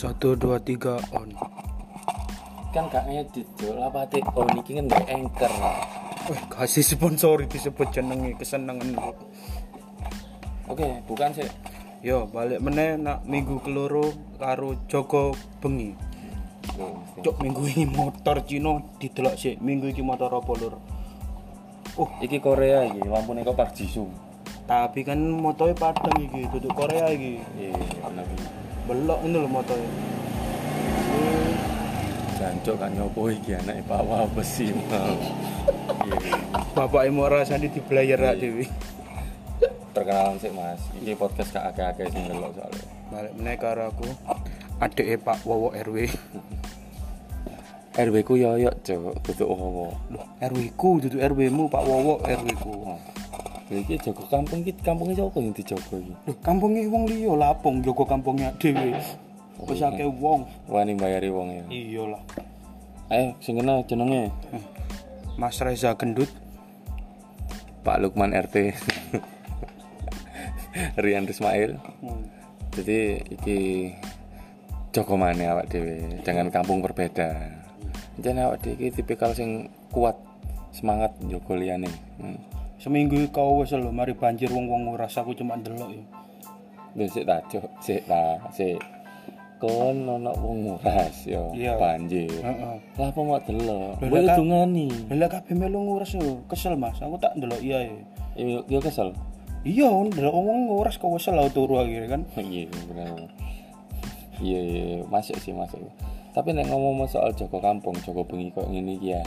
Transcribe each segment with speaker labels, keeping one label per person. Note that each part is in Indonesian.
Speaker 1: Satu dua tiga on.
Speaker 2: kan gak ngedit yo lapate oh niki kan gak anchor
Speaker 1: Wih, kasih sponsori disebut jenenge kesenangan.
Speaker 2: oke bukan sih
Speaker 1: Yo, balik meneh nak minggu keloro karo Joko Bengi.
Speaker 2: Tuh,
Speaker 1: Cok minggu ini motor Cina didelok sih. Minggu ini motor apa lur? Oh,
Speaker 2: iki Korea iki lampune kok Park Jisoo
Speaker 1: tapi kan motornya Padang iki, duduk Korea iki.
Speaker 2: iya bener
Speaker 1: Belok ini lho motornya.
Speaker 2: jancok kan nyopo iki anake Pak Wabes sih mau iya
Speaker 1: Bapak mau dibelayar
Speaker 2: Iya.
Speaker 1: rak dewi.
Speaker 2: perkenalan sih mas iki podcast gak akeh-akeh sing ndelok soalnya
Speaker 1: Balik meneh karo aku. Adeke Pak Wowo RW.
Speaker 2: RW ku yoyok cok kudu owo
Speaker 1: Loh, RW ku duduk RW mu Pak Wowo RW ku.
Speaker 2: Iki jago kampung iki kampungnya sapa yang dijogo iki
Speaker 1: Loh, kampungnya wong liya lapung Joko kampungnya dhewe. Wis akeh wong.
Speaker 2: wani bayari wong ya
Speaker 1: Iya lah.
Speaker 2: ayo sing kena jenenge
Speaker 1: Mas Reza Gendut.
Speaker 2: Pak Lukman RT Rian Ismail
Speaker 1: Hmm.
Speaker 2: jadi iki Joko mana awak dewe jangan kampung berbeda jangan awak iki tipikal sing kuat semangat Joko liane hmm.
Speaker 1: Seminggu kau wis lho mari banjir wong-wong nguras aku cuma ndelok ya.
Speaker 2: Lho sik ta Jok sik ta sik kon ono wong nguras yo
Speaker 1: Iya.
Speaker 2: banjir
Speaker 1: Heeh.
Speaker 2: lah apa mau delok kowe dungani
Speaker 1: Lah kabeh melu nguras yo, kesel Mas. Aku tak ndelok iya ya.
Speaker 2: yo yo kesel
Speaker 1: Iya, ndelok wong nguras kok wis lho turu akhirnya kan.
Speaker 2: iya bener iya iya masuk sih masuk tapi nek ngomong soal Joko kampung Joko bengi kok ngene iki ya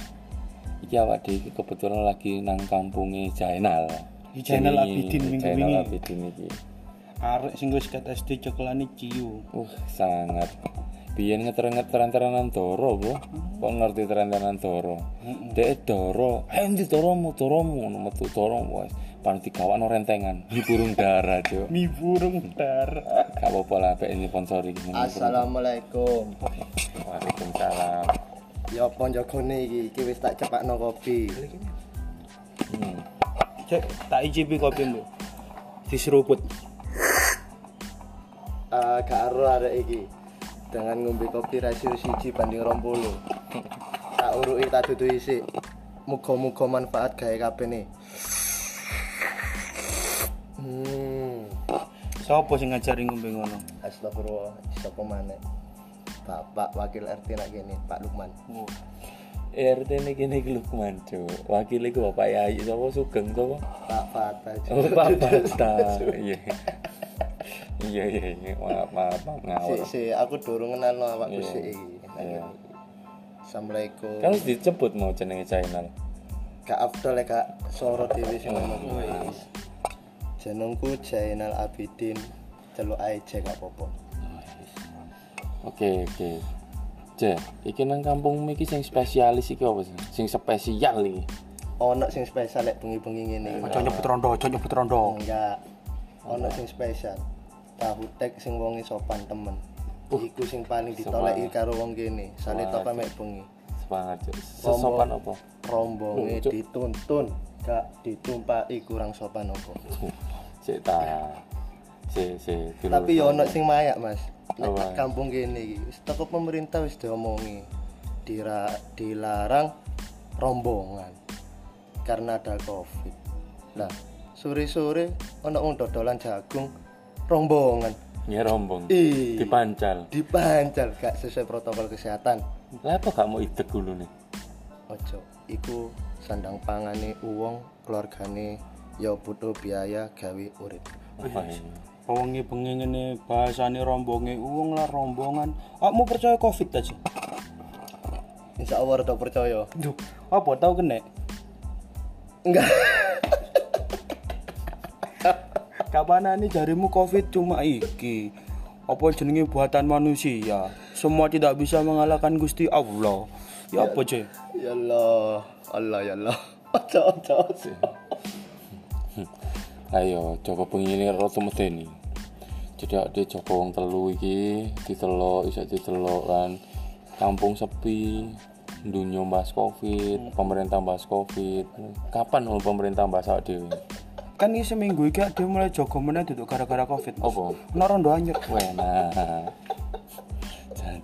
Speaker 2: iki awak dhewe kebetulan lagi nang kampunge Jainal.
Speaker 1: Di Jainal Abidin minggu
Speaker 2: Jainal
Speaker 1: wingi.
Speaker 2: Abidin iki.
Speaker 1: Arek sing wis ket SD cekelane ciu.
Speaker 2: uh sangat. Biyen ngetren-ngetren terenan doro bro kok ngerti terenan doro? Dek doro. Eh ndi doromu? Doromu. Ngono metu doro wis pan digawakno rentengan. Di burung dara cuk.
Speaker 1: Mi burung darah.
Speaker 2: gak apa-apa lah pek ini sponsori
Speaker 3: Assalamualaikum.
Speaker 2: Waalaikumsalam
Speaker 3: Ya apa jagone iki? Iki wis tak cepakno kopi.
Speaker 2: hmm.
Speaker 1: Cek tak icipi kopi lu. Diseruput.
Speaker 3: Ah, gak ero arek iki. Dengan ngombe kopi rasio siji banding 20. Tak uruki tak duduhi sik. Muga-muga manfaat gawe kabeh ne. Hmm.
Speaker 1: Sopo sing ngajari ngombe ngono?
Speaker 3: Astagfirullah, sapa maneh? Bapak wakil RT nak kene, Pak Lukman.
Speaker 1: Oh.
Speaker 2: RT ini gini Lukman cuk wakil iku bapak Yayi sapa sugeng sapa
Speaker 3: Pak Fatah.
Speaker 2: oh Pak Bata iya iya iya iya maaf maaf
Speaker 3: Si, si, aku durung kenal awakku
Speaker 2: Iya.
Speaker 3: sik iki.
Speaker 2: Iya.
Speaker 3: Assalamualaikum.
Speaker 2: kan harus dijemput mau jenenge channel
Speaker 3: Kak Abdul ya kak Soro Dewi sing
Speaker 2: Oh,
Speaker 3: ngomong kuwi. Jenengku Jainal Abidin. Celuk ae je gak apa-apa.
Speaker 2: Oke oke Je, iki nang kampung iki sing spesialis iki apa sih? Sing spesial iki.
Speaker 3: Ono sing spesial lek bengi-bengi ngene.
Speaker 1: Aja nyebut rondo, aja nyebut rondo.
Speaker 3: Enggak. Ono sing spesial. Tahu tek sing wonge sopan temen. Iku sing paling ditoleki karo wong kene. Sale toko mek bengi.
Speaker 2: Semangat, Cuk. Sesopan apa?
Speaker 3: Rombonge
Speaker 2: Cuk.
Speaker 3: dituntun, gak ditumpaki kurang sopan apa.
Speaker 2: Sik ta. Si si.
Speaker 3: Tapi yo ono sing mayak, Mas. Nek kampung kene iki wis teko pemerintah wis diomongi dira dilarang rombongan karena ada Covid. Nah, sore-sore ono wong dodolan jagung rombongan
Speaker 2: Ya rombong.
Speaker 3: Ih.
Speaker 2: Dipancal.
Speaker 3: dipancal gak sesuai protokol kesehatan.
Speaker 2: Lah apa gak mau idek dulu nih?
Speaker 3: Ojo, iku sandang pangane uwong keluargane ya butuh biaya gawe urip.
Speaker 2: Ini?
Speaker 1: Wengi bengi ngene bahasane rombonge uang lah rombongan. Aku mau percaya Covid aja.
Speaker 3: Insya Allah udah percaya.
Speaker 1: Duh, apa tau kena?
Speaker 3: Enggak.
Speaker 1: Kapan ini jarimu Covid cuma iki? Apa jenenge buatan manusia? Semua tidak bisa mengalahkan Gusti Allah. Ya apa, Ce?
Speaker 3: Ya Allah, Allah ya Allah. Ojo ojo.
Speaker 2: Ayo, Joko pengini roto medeni. Jadi ada Joko wong telu iki ditelok, iso ditelok kan. Kampung sepi, dunia bahas covid, pemerintah bahas covid. Kapan lo pemerintah bahas awak dhewe?
Speaker 1: Kan ini seminggu iki dia mulai jogo meneh duduk gara-gara Covid.
Speaker 2: Apa?
Speaker 1: Ono rondo anyar.
Speaker 2: Wena.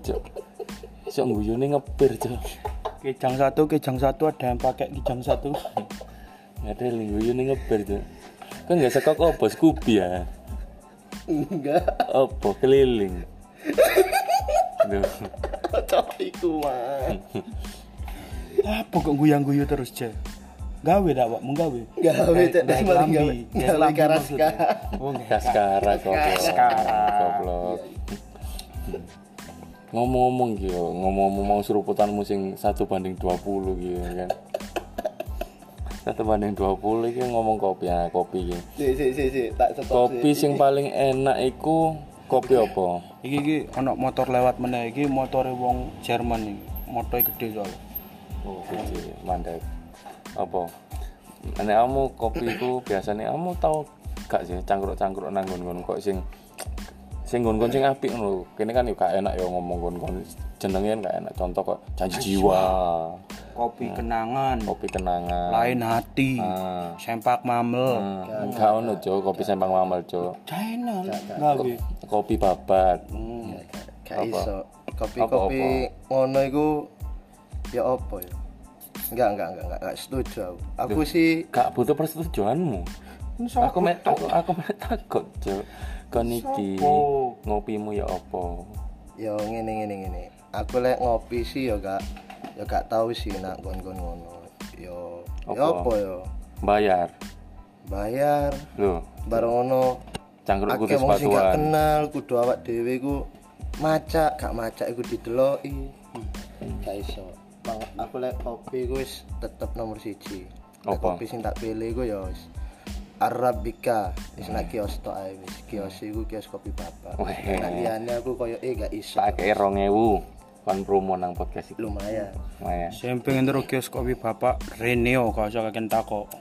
Speaker 2: cok sok guyone ngepir cok
Speaker 1: Kijang satu, kijang satu ada yang pakai kijang satu.
Speaker 2: ada yang guyone ngepir cok kan nggak sekok apa Scoopy ya
Speaker 3: enggak
Speaker 2: apa keliling Duh.
Speaker 3: cocok iku mah
Speaker 1: Apa kok guyang-guyu terus, Ce? Gawe dak, Pak? Menggawe.
Speaker 3: gawe cek
Speaker 1: Gawe
Speaker 3: paling gawe
Speaker 1: lambi. Gawe
Speaker 3: gawe
Speaker 1: lambi
Speaker 3: karaska.
Speaker 1: Oh, nggak.
Speaker 2: Kaskara goblok.
Speaker 1: Kaskara.
Speaker 2: Goblok. Ngomong-ngomong gitu, ngomong-ngomong mau seruputanmu sing satu banding 20 gitu kan. Satu banding 20 iki ngomong kopi ya, kopi iki.
Speaker 3: si si si si tak stop
Speaker 2: Kopi sing paling enak iku kopi apa?
Speaker 1: Iki iki ana motor lewat meneh iki motore wong Jerman iki. Motore gede soalnya.
Speaker 2: Oh, gede, mantap. Apa? Nek kamu kopi iku biasanya kamu tahu gak sih cangkruk-cangkruk nang nggon kok sing sing nggon sing apik ngono. Kene kan yo gak enak yo ngomong nggon jenenge kan gak enak. Contoh kok janji jiwa,
Speaker 1: Kopi kenangan,
Speaker 2: kopi kenangan.
Speaker 1: lain hati,
Speaker 2: Ah.
Speaker 1: sempak mamel.
Speaker 2: Hmm, Gak ono jo kopi sempang mamel jo.
Speaker 1: China.
Speaker 2: Kopi babat.
Speaker 3: gak iso kopi
Speaker 2: Apa,
Speaker 3: kopi ngono iku ya apa ya enggak enggak enggak enggak, enggak setuju aku aku sih
Speaker 2: Gak butuh persetujuanmu. Aku mek aku takut jo. Kon iki
Speaker 1: Sopo?
Speaker 2: ngopimu ya apa?
Speaker 3: ya ngene ngene ngene aku lek ngopi sih ya gak ya gak tahu sih nak gon-gon ngono yo ya
Speaker 2: Apa?
Speaker 3: apa yo
Speaker 2: Bayar.
Speaker 3: bayar
Speaker 2: Loh,
Speaker 3: bareng ngono
Speaker 2: cangkruk
Speaker 3: akeh
Speaker 2: kudu
Speaker 3: wong sing gak
Speaker 2: sepatuan.
Speaker 3: kenal kudu awak dhewe ku macak gak macak iku dideloki gak iso aku lek kopi ku wis tetep nomor siji
Speaker 2: Apa?
Speaker 3: kopi sing tak pilih ku ya wis Arabica wis nak kios tok ae wis kios iku kios kopi bapak. Nek liyane aku koyo eh gak iso.
Speaker 2: Tak kei 2000 kon promo nang podcast iki.
Speaker 3: lumayan.
Speaker 2: Lumayan.
Speaker 1: Saya pengen terus kios kopi bapak Reneo kau usah kakek takok.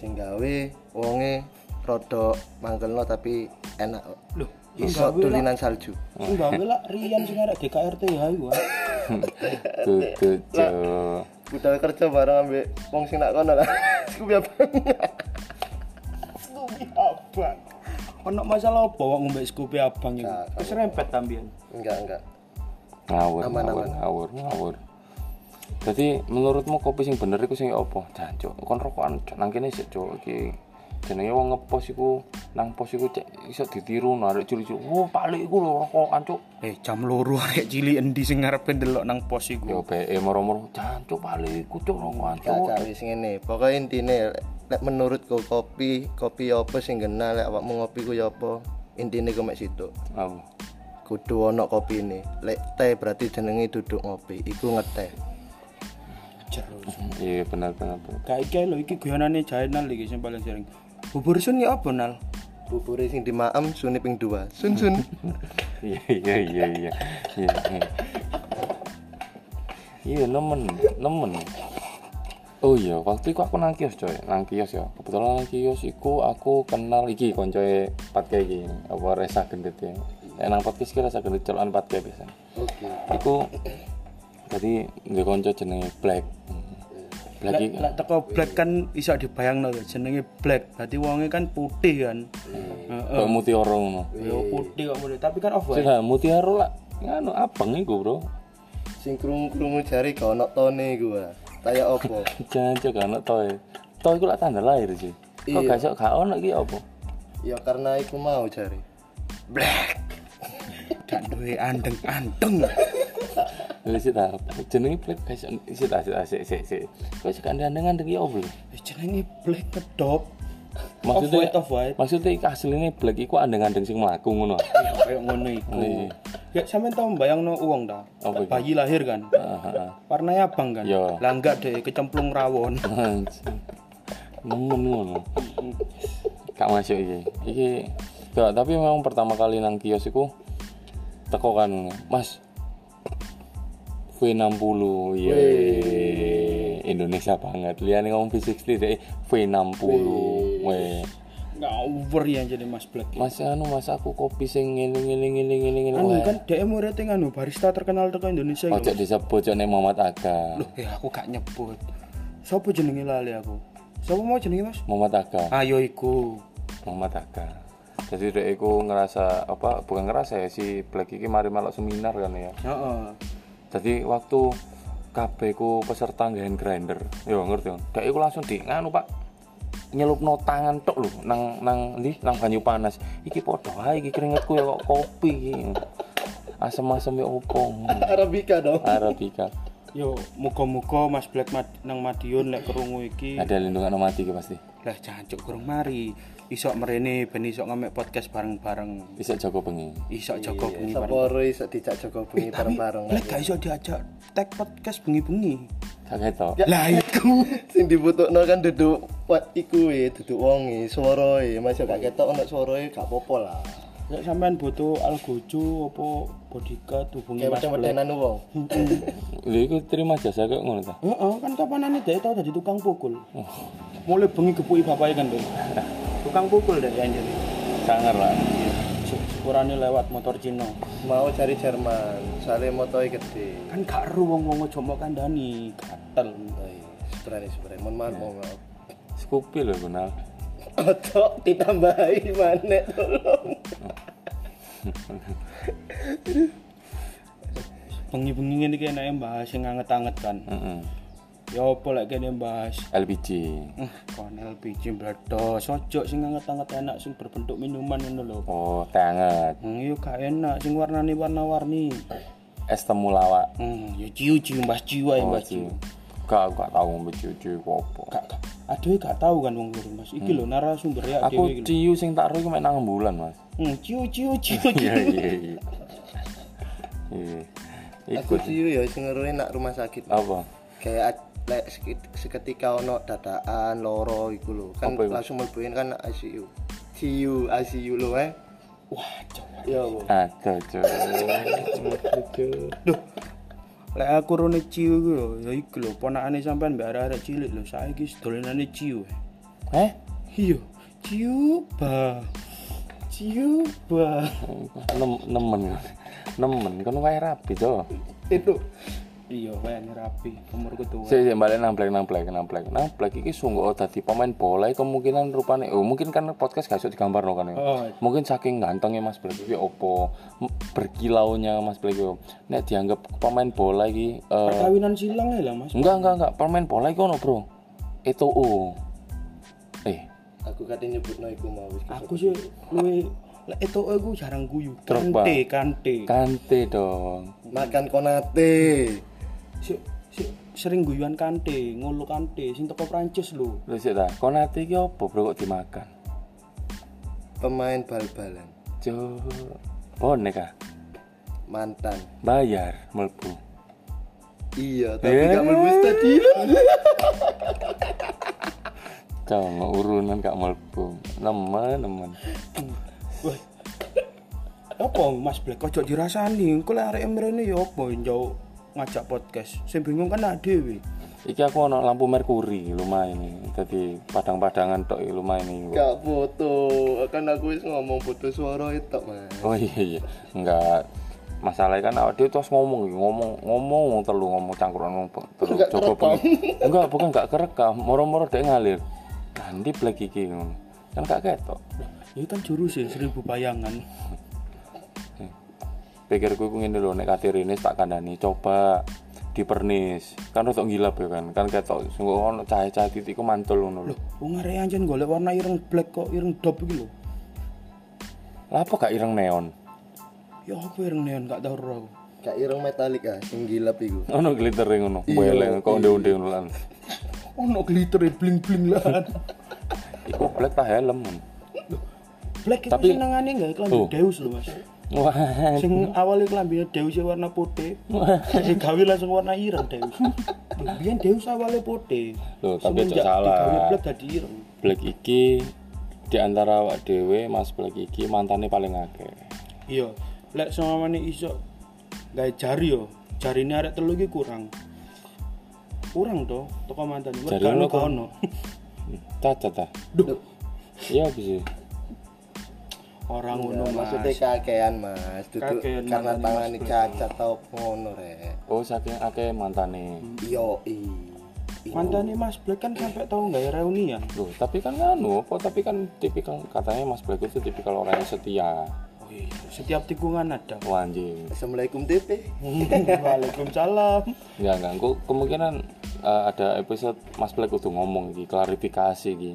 Speaker 3: sing gawe wonge rada mangkelno tapi enak.
Speaker 1: Loh,
Speaker 3: iso tulinan salju.
Speaker 1: Enggak lah Rian sing arek GKRT ya iku.
Speaker 2: Tutu
Speaker 3: udah kerja bareng ambek wong sing nak kono lah. Abang
Speaker 1: Scoopy abang. Ono masalah apa wong ngombe Scoopy abang iku? Wis rempet tambian.
Speaker 3: enggak enggak
Speaker 2: Ngawur,
Speaker 3: Aman,
Speaker 2: ngawur,
Speaker 3: aman.
Speaker 2: ngawur, ngawur. Jadi menurutmu kopi sing bener iku sing apa? Jancuk, kon rokokan nang kene sik cuk iki. Jenenge wong ngepost iku nang pos iku cek iso ditiru narik curi-curi. Oh, palik iku lho rokokan cuk.
Speaker 1: Eh jam loro arek cilik endi sing ngarepe ndelok nang pos
Speaker 2: Yo
Speaker 1: iku.
Speaker 2: be moro-moro jancuk palik iku cuk rokokan cuk.
Speaker 3: wis ngene. Pokoke intine lek menurutku kopi, kopi apa sing genah lek awakmu ngopi ku ya apa? Intine ku mek situ.
Speaker 2: Apa?
Speaker 3: Kudu kopi ini. Lek teh berarti jenenge duduk ngopi. Iku ngeteh.
Speaker 2: Iya benar benar.
Speaker 1: Kayak iki lho iki guyonane Jainal iki sing paling sering. Bubur sun ya apa nal?
Speaker 3: Bubure sing di maem suni ping 2. Sun sun.
Speaker 2: Iya iya iya iya. Iya. iya. Iya nemen, nemen. Oh iya, waktu itu aku nang kios coy, nang kios ya. Kebetulan nang kios iku aku kenal iki koncoe Patke iki, apa Resa Gendut ya. Nek nang podcast ki Resa Gendut celokan Patke biasa.
Speaker 3: Oke.
Speaker 2: Iku tadi nggak konco jenenge Black. Black
Speaker 1: Lek
Speaker 2: iki
Speaker 1: lek teko black kan iso dibayangno lho jenenge black. Berarti wonge kan putih kan. Heeh.
Speaker 2: kok mutiara ngono.
Speaker 1: Yo putih kok model. Tapi kan off white.
Speaker 2: Sih mutiara lah. Nganu abang iku, Bro.
Speaker 3: Sing krungu-krungu jari gak ono tone iku. Kayak apa?
Speaker 2: Jangan juga anak toy. Toy iku lah tanda lahir sih. Kok
Speaker 3: Iya.
Speaker 2: gak iso gak ono iki apa?
Speaker 3: ya karena iku mau jari.
Speaker 1: Gak duwe andeng-andeng.
Speaker 2: Sih ta, jenenge Black guys. Sih ta, sih ta, sih sih sih. Kok sik andeng-andeng iki lho?
Speaker 1: Wis jenenge black kedop. Off
Speaker 2: Maksudnya
Speaker 1: off white.
Speaker 2: maksudnya iki asline Black iku andeng-andeng sing mlaku ngono.
Speaker 1: Ya kayak ngono iku. Ya sampean tau bayangno uang ta? Bayi lahir kan.
Speaker 2: Heeh.
Speaker 1: Warnanya abang kan?
Speaker 2: Iya.
Speaker 1: Lah enggak deh, kecemplung rawon.
Speaker 2: Nemen ngono. Gak masuk iki. Iki gak, tapi memang pertama kali nang kios iku teko kan, Mas. V60 iya Indonesia banget liane ngomong V60 deh V60 weh
Speaker 1: Enggak over ya jadi Mas Black.
Speaker 2: Mas anu mas aku kopi sing ngene ngene ngene ngene
Speaker 1: Anu
Speaker 2: weh
Speaker 1: kan DM murid anu barista terkenal teko Indonesia
Speaker 2: ojo
Speaker 1: gitu.
Speaker 2: disebut cok nek Muhammad Aga
Speaker 1: Loh, ya aku gak nyebut. Sopo jenenge lali aku? Sopo mau jenenge Mas?
Speaker 2: Muhammad Aga
Speaker 1: Ayo iku.
Speaker 2: Muhammad Aga jadi dek iku ngerasa apa bukan ngerasa ya si Black iki mari melok seminar kan ya
Speaker 1: Heeh.
Speaker 2: Jadi waktu kabeh ku peserta nggaen grinder. Yo ngerti kan dek iku langsung di nganu pak? Nyelupno tangan tok lho nang nang ndi? Nang banyu panas. Iki padha ae iki keringetku ya kok kopi. Asem-asem ya opo?
Speaker 3: Arabica dong.
Speaker 2: Arabica.
Speaker 1: Yo, muga-muga Mas Black Mad nang Madiun lek krungu iki.
Speaker 2: ada lindungan mati iki pasti.
Speaker 1: Lah jancuk kurang mari. Isok merene ben isok ngamek podcast bareng-bareng.
Speaker 2: bisa jago bengi
Speaker 1: Isok jaga bengi bareng.
Speaker 3: Saporo iso dijak Joko bengi bareng-bareng
Speaker 1: Lek gak iso diajak tag podcast bengi-bengi.
Speaker 2: gak ketok
Speaker 1: Lah iku.
Speaker 3: sing dibutuhno kan duduk wat iku e duduk wonge swarae masih gak ketok ono swarae gak apa-apa lah
Speaker 1: Lek sampean butuh algojo apa bodyguard hubungi Mas Black.
Speaker 3: macam-macaman wong
Speaker 2: lho iku terima jasa kayak ngono ta
Speaker 1: Heeh, kan kapanane dhek tau dadi tukang pukul. Mulai bengi gepuki bapake kan, Dek. Tukang pukul deh anjir.
Speaker 2: sangar lah
Speaker 1: Sepurane lewat motor Cina.
Speaker 3: mau cari Jerman soalnya motoe gede
Speaker 1: Kan gak ru wong-wong ojo mau kandhani, gatel.
Speaker 3: oh iya sebenarnya sebenarnya mohon maaf mohon maaf
Speaker 2: Scoopy lho kenal
Speaker 3: Ojo ditambahi mana tolong
Speaker 1: Bengi-bengi iki enake bahas sing anget-anget kan.
Speaker 2: Heeh.
Speaker 1: Ya apa lek kene bahas
Speaker 2: LPG
Speaker 1: Eh, kon LPG bledos, ojo sing anget-anget enak sing berbentuk minuman ngono lho.
Speaker 2: oh teh anget.
Speaker 1: Hmm, yo gak enak. Sing warnane warna-warni.
Speaker 2: es temulawak
Speaker 1: Hmm, ya ciu-ciu mbah ciu ae
Speaker 2: oh sih
Speaker 1: ciu.
Speaker 2: gak gak tau ngombe cucu apa.
Speaker 1: Gak gak. Aduh gak tahu kan wong loro Mas. Iki lho narasumber ya
Speaker 2: aku ciu sing tak ro iku mek nang bulan mas.
Speaker 1: Hmm, ciu-ciu ciu.
Speaker 2: iya iya iya. Iya.
Speaker 3: Aku sih ya sing ngeruin nak rumah sakit
Speaker 2: apa?
Speaker 3: Kayak lek seketika ono dadaan loro iku lho kan
Speaker 2: Apa
Speaker 3: langsung mlebuin kan ICU ICU ICU lho eh
Speaker 1: Wah,
Speaker 3: ya Allah
Speaker 2: ada cuy
Speaker 1: Duh. Lek aku rone ciu iku lho, ya iku lho ponakane sampean mbak arek cilik lho, saiki dolenane ciu.
Speaker 2: eh
Speaker 1: Iya, ciu ba. Ciu ba.
Speaker 2: Nem nemen nemen kan wae rapi to
Speaker 1: Itu. Iya, kayaknya rapi, umurku tua.
Speaker 2: Sik sik balik nang black nang black nang black. Nang black iki sungguh oh, dadi pemain bola kemungkinan rupane oh mungkin kan podcast gak iso digambarno kan ya.
Speaker 1: Oh.
Speaker 2: Mungkin saking gantengnya Mas Black iki opo berkilaunya Mas Black iki. Nek dianggap pemain bola iki eh,
Speaker 1: Perkawinan silang ya lah, Mas.
Speaker 2: enggak enggak enggak pemain bola iki ono, Bro. Itu oh. Eh,
Speaker 3: aku kate nyebutno iku mau wis
Speaker 1: Aku sih luwe itu aku jarang guyu. Kante, kante.
Speaker 2: kante dong.
Speaker 3: makan konate
Speaker 1: Si, si, sering guyuan kante, ngulu kante, sing teko Prancis lho.
Speaker 2: Lho sik ta, konate iki opo Bro kok dimakan?
Speaker 3: pemain bal-balan
Speaker 2: Cuk. Bonek ah.
Speaker 3: mantan
Speaker 2: Bayar mlebu.
Speaker 3: iya tapi
Speaker 2: Eh.
Speaker 3: gak mlebu stadion
Speaker 2: Jangan urunan gak mlebu. Nemen nemen.
Speaker 1: Wah. Apa Mas Black ojo dirasani, engko lek arek mrene ya apa njau ngajak podcast. Sing bingung kan awake dhewe.
Speaker 2: Iki aku ono lampu merkuri lumayan ini. Jadi padang-padangan tok iki lumayan ini.
Speaker 3: gak foto kan aku wis ngomong foto suara itu mas
Speaker 2: Oh iya iya. Enggak. Masalahnya kan awak dhewe terus ngomong iki, ngomong ngomong telu ngomong cangkruan ngomong terus
Speaker 3: Enggak
Speaker 2: coba pengen. Enggak, bukan enggak kerekam, moro-moro dhek ngalir. Nanti black iki. Kan gak ketok.
Speaker 1: Itu kan jurus ya seribu bayangan.
Speaker 2: Pikirku ku ngene lho nek kate rene tak kandhani coba dipernis. Kan rada ngilap ya kan. Kan ketok sungguh ono cahaya-cahaya titik ku mantul ngono lho.
Speaker 1: Loh, wong arek anjen golek warna ireng black kok ireng dop iki lho.
Speaker 2: Lah apa gak ireng neon?
Speaker 1: Ya apa ireng neon gak tau ora aku.
Speaker 3: gak ireng metalik ah sing gilap iku
Speaker 2: Ono glitter ngono. Beleng kok onde-onde ngono lan.
Speaker 1: Ono glitter bling-bling lah.
Speaker 2: Iku black ta helm.
Speaker 1: Black itu
Speaker 2: Tapi-
Speaker 1: senengane gak klambi
Speaker 2: Oh.
Speaker 1: Deus lho Mas.
Speaker 2: Wah.
Speaker 1: Sing awalnya klambine Deus ya warna putih. Digawe langsung warna ireng Deus. Biyen Deus awalnya putih.
Speaker 2: Loh, tapi cok salah.
Speaker 1: Digawe black dadi ireng.
Speaker 2: Black iki di antara awak dhewe Mas Black iki mantane paling akeh.
Speaker 1: Iya, lek samane iso gawe jari yo. Jarine arek telu iki kurang. Kurang to, toko mantan.
Speaker 2: Jari
Speaker 1: ono.
Speaker 2: Cacat ta?
Speaker 1: Duh,
Speaker 2: Iya sih?
Speaker 1: Orang ngono
Speaker 3: Ya,
Speaker 1: Mas.
Speaker 3: maksudnya kakean mas duduk
Speaker 1: Kakean
Speaker 3: karena tangan cacat tau ngono rek
Speaker 2: Oh saking akeh mantane.
Speaker 3: yo i
Speaker 1: Mantannya Mas Black kan sampai tahu nggak ya reunian.
Speaker 2: Loh, tapi kan nganu, kok tapi kan tipikal katanya Mas Black itu tipikal orang yang setia.
Speaker 1: Oh iya, setiap tikungan ada.
Speaker 2: Wah, anjing.
Speaker 3: Assalamualaikum TP
Speaker 1: Waalaikumsalam.
Speaker 2: Enggak, enggak. Kok kemungkinan eh, ada episode Mas Black kudu ngomong iki, klarifikasi iki.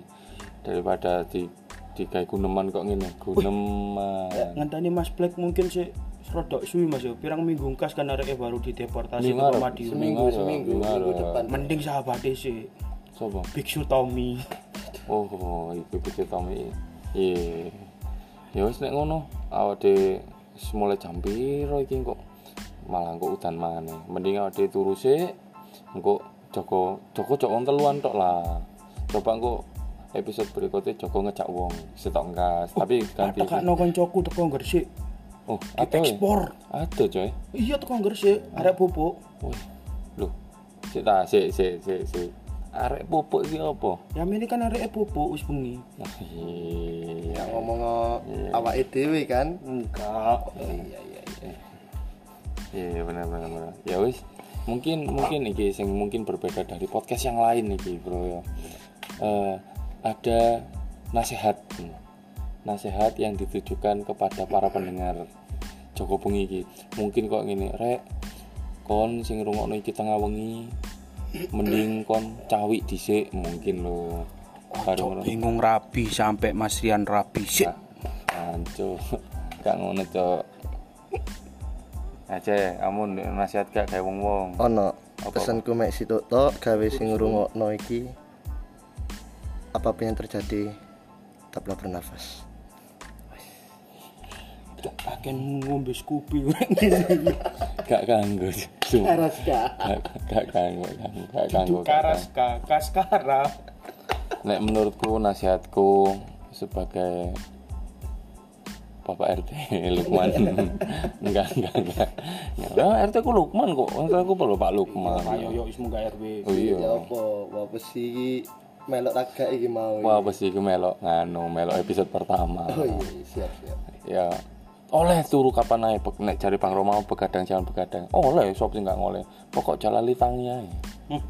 Speaker 2: Daripada di di kayak guneman kok ngene, guneman.
Speaker 1: Ngenteni Mas Black mungkin sih rodok suwi Mas yo. Pirang minggu kas kan areke baru dideportasi ke
Speaker 2: Minggu
Speaker 1: Madiun.
Speaker 3: seminggu
Speaker 2: Minggu,
Speaker 3: seminggu
Speaker 2: minggu,
Speaker 3: minggu
Speaker 2: minggu.
Speaker 3: depan
Speaker 1: Mending sahabatnya sih.
Speaker 2: Sopo?
Speaker 1: Biksu Tommy.
Speaker 2: Oh, oh iku pikir Tommy. Iya. Ya wis nek ngono, awake mulai jam piro iki kok malah kok udan maneh. Mending awake turu sik, engko Joko Joko Joko teluan tok lah. Coba engko episode berikutnya Joko ngejak wong setok gas, tapi ganti.
Speaker 1: Tekakno koncoku teko Gresik.
Speaker 2: Oh, ada ya?
Speaker 1: Ekspor.
Speaker 2: Ada coy.
Speaker 1: Iya teko Gresik, arek pupuk.
Speaker 2: Wih. Loh. Sik ta, sik sik sik sik. Arek pupuk iki apa?
Speaker 1: Ya ini kan arek pupuk wis bengi.
Speaker 2: Nah, iya.
Speaker 3: yang ngomong awak dhewe kan
Speaker 1: Enggak.
Speaker 3: iya iya iya
Speaker 2: Iya benar benar benar. Ya wis, mungkin mungkin iki sing mungkin berbeda dari podcast yang lain iki, Bro ya. Eh, ada nasihat. Nasihat yang ditujukan kepada para pendengar Joko Bengi iki. Mungkin kok ngene, rek kon sing ngrungokno iki tengah wengi mending kon cawi dhisik mungkin lo. Baru.
Speaker 1: Bingung rapi sampai Mas Rian rapi sih.
Speaker 2: Anco. Gak ngono, Cok. Aja, kamu nasihat gak kayak wong-wong.
Speaker 3: ono pesanku mek situ tok gawe sing ngrungokno iki apa pun yang terjadi tetaplah bernafas
Speaker 1: ngombe.
Speaker 2: Gak ganggu. Sumpah.
Speaker 3: Karas gak?
Speaker 2: Gak gak ganggu, ganggu, gak ganggu. gak ganggu.
Speaker 1: ka, kaskara.
Speaker 2: Nek menurutku nasihatku sebagai Bapak RT Lukman enggak enggak enggak ya, RT ku Lukman kok RT ku perlu Pak Lukman
Speaker 1: Ayo yo wis munggah RW.
Speaker 2: oh iya
Speaker 3: ya apa apa sih melok tagak iki mau
Speaker 2: wah apa sih ku melok nganu melok episode pertama.
Speaker 3: Oh iya siap siap.
Speaker 2: Ya. Oleh turu kapan ae nek cari Bang Roma begadang jalan begadang. Oleh sop sih nggak ngoleh. Pokok jalan litangi ae.
Speaker 1: Hmm.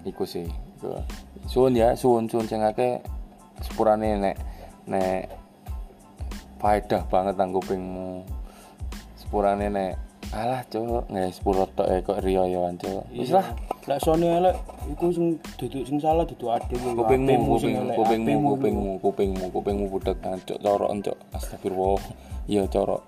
Speaker 2: iku sih iku. suwun ya suwun suwun sing akeh. Sepurane nek nek faedah banget nang kupingmu. Sepurane nek alah cuk. Nggak sepuro tok e kok riyo yo cuk. Wis lah.
Speaker 1: Lek sone elek iku sing duduk sing salah duduk ade kowe.
Speaker 2: kupingmu kupingmu
Speaker 1: apemu.
Speaker 2: kupingmu kupingmu kupingmu budek cuk corok cuk. Astagfirullah. Iya corok